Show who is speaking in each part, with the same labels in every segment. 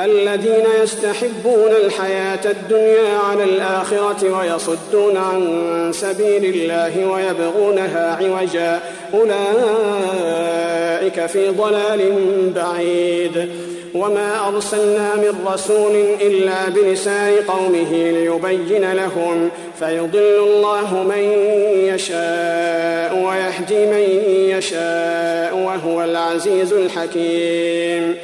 Speaker 1: الذين يستحبون الحياة الدنيا على الآخرة ويصدون عن سبيل الله ويبغونها عوجا. أولئك في ضلال بعيد. وما أرسلنا من رسول إلا بلسان قومه ليبين لهم. فيضل الله من يشاء ويهدي من يشاء وهو العزيز الحكيم.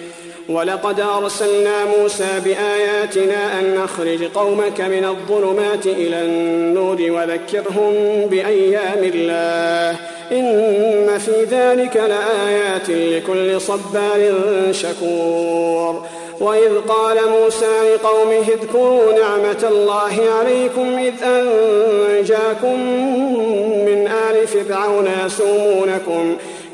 Speaker 1: ولقد أرسلنا موسى بآياتنا أن نخرج قومك من الظلمات إلى النور وذكرهم بأيام الله. إن في ذلك لآيات لكل صبار شكور. وإذ قال موسى لقومه اذكروا نعمة الله عليكم إذ أنجاكم من آل فرعون يسومونكم.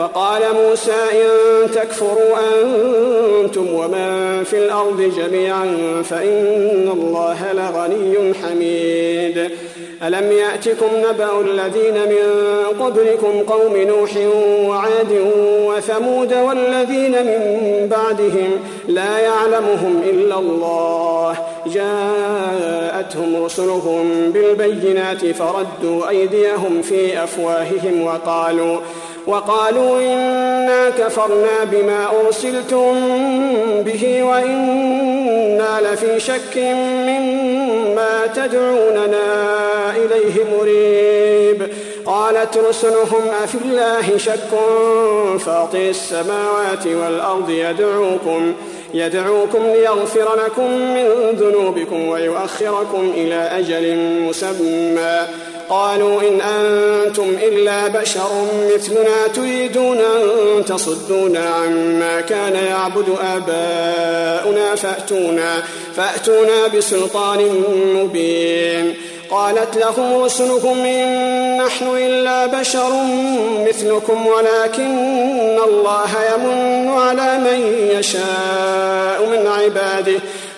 Speaker 1: وقال موسى إن تكفروا أنتم ومن في الأرض جميعا فإن الله لغني حميد. ألم يأتكم نبأ الذين من قبلكم قوم نوح وعاد وثمود والذين من بعدهم لا يعلمهم إلا الله. جاءتهم رسلهم بالبينات فردوا أيديهم في أفواههم وقالوا وقالوا إنا كفرنا بما أرسلتم به وإنا لفي شك مما تدعوننا إليه مريب. قالت رسلهم أفي الله شك فاطر السماوات والأرض يدعوكم يدعوكم ليغفر لكم من ذنوبكم ويؤخركم إلى أجل مسمى. قالوا إن أنتم إلا بشر مثلنا تريدون أن تصدونا عما كان يعبد آباؤنا فأتونا فأتونا بسلطان مبين. قالت لهم رسلكم إن نحن إلا بشر مثلكم ولكن الله يمن على من يشاء من عباده.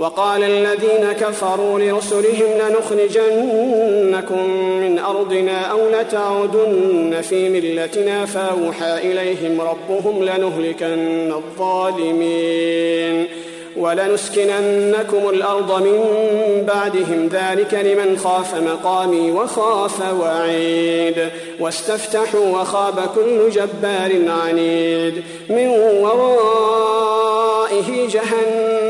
Speaker 1: وقال الذين كفروا لرسلهم لنخرجنكم من أرضنا أو لتعودن في ملتنا فأوحى إليهم ربهم لنهلكن الظالمين ولنسكننكم الأرض من بعدهم ذلك لمن خاف مقامي وخاف وعيد واستفتحوا وخاب كل جبار عنيد من ورائه جهنم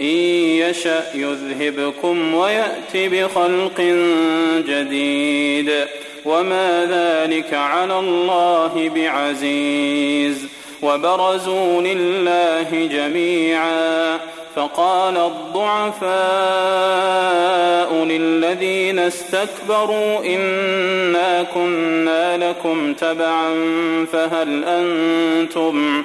Speaker 2: إن يشأ يذهبكم ويأت بخلق جديد. وما ذلك على الله بعزيز. وبرزوا لله جميعا. فقال الضعفاء للذين استكبروا إنا كنا لكم تبعا فهل أنتم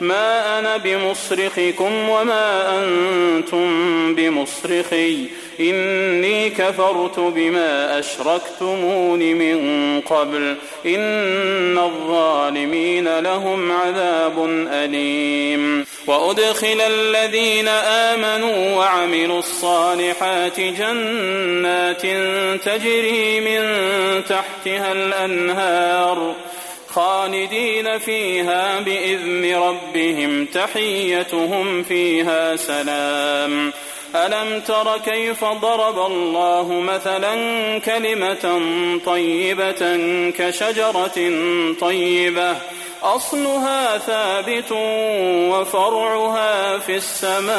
Speaker 2: ما أنا بمصرخكم وما أنتم بمصرخي. إني كفرت بما أشركتمون من قبل. إن الظالمين لهم عذاب أليم. وأدخل الذين آمنوا وعملوا الصالحات جنات تجري من تحتها الأنهار. خالدين فيها بإذن ربهم تحيتهم فيها سلام. ألم تر كيف ضرب الله مثلا كلمة طيبة كشجرة طيبة؟ أصلها ثابت وفرعها في السماء.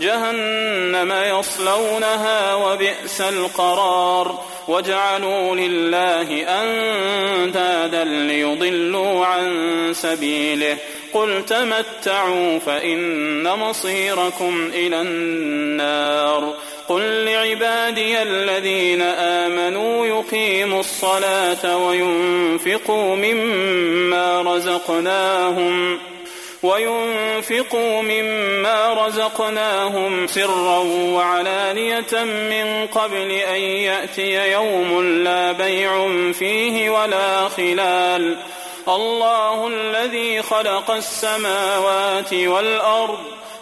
Speaker 2: جهنم يصلونها وبئس القرار. وجعلوا لله أندادا ليضلوا عن سبيله. قل تمتعوا فإن مصيركم إلى النار. قل لعبادي الذين آمنوا يقيموا الصلاة وينفقوا مما رزقناهم. وينفقوا مما رزقناهم سرا وعلانية من قبل أن يأتي يوم لا بيع فيه ولا خلال. الله الذي خلق السماوات والأرض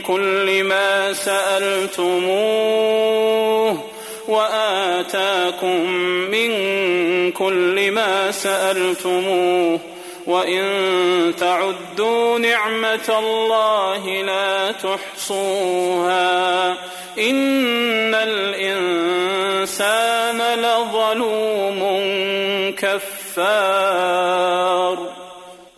Speaker 2: كل ما سألتموه وآتاكم من كل ما سألتموه وإن تعدوا نعمة الله لا تحصوها إن الإنسان لظلوم كفار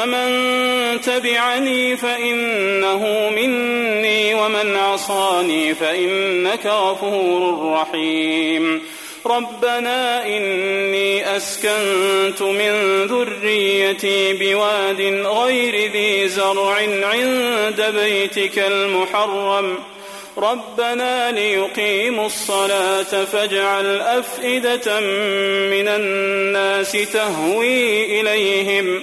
Speaker 2: فمن تبعني فإنه مني ومن عصاني فإنك غفور رحيم. ربنا إني أسكنت من ذريتي بواد غير ذي زرع عند بيتك المحرم. ربنا ليقيموا الصلاة فاجعل أفئدة من الناس تهوي إليهم.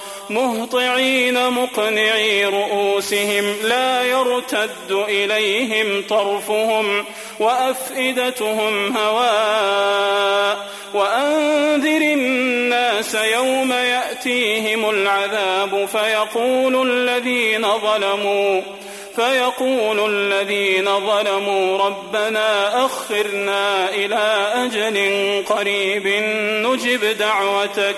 Speaker 2: مهطعين مقنعي رؤوسهم لا يرتد إليهم طرفهم وأفئدتهم هواء وأنذر الناس يوم يأتيهم العذاب فيقول الذين ظلموا فيقول الذين ظلموا ربنا أخرنا إلى أجل قريب نجب دعوتك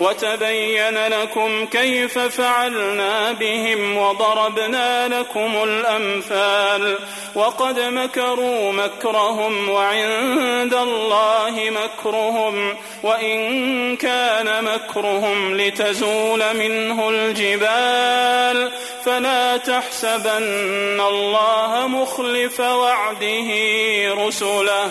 Speaker 2: وتبين لكم كيف فعلنا بهم وضربنا لكم الأمثال وقد مكروا مكرهم وعند الله مكرهم وإن كان مكرهم لتزول منه الجبال فلا تحسبن الله مخلف وعده رسله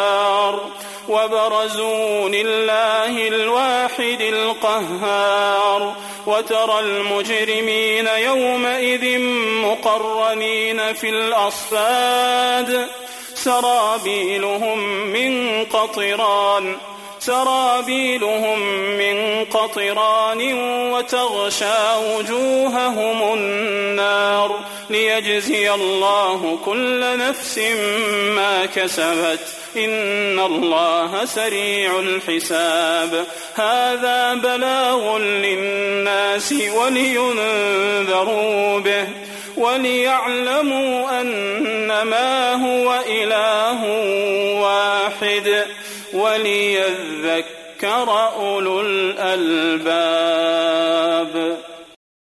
Speaker 2: وبرزوا لله الواحد القهار وترى المجرمين يومئذ مقرنين في الأصفاد سرابيلهم من قطران سرابيلهم من قطران وتغشى وجوههم النار ليجزي الله كل نفس ما كسبت. إن الله سريع الحساب. هذا بلاغ للناس ولينذروا به وليعلموا أنما هو إله واحد ۖ. وليذكر أولو الألباب.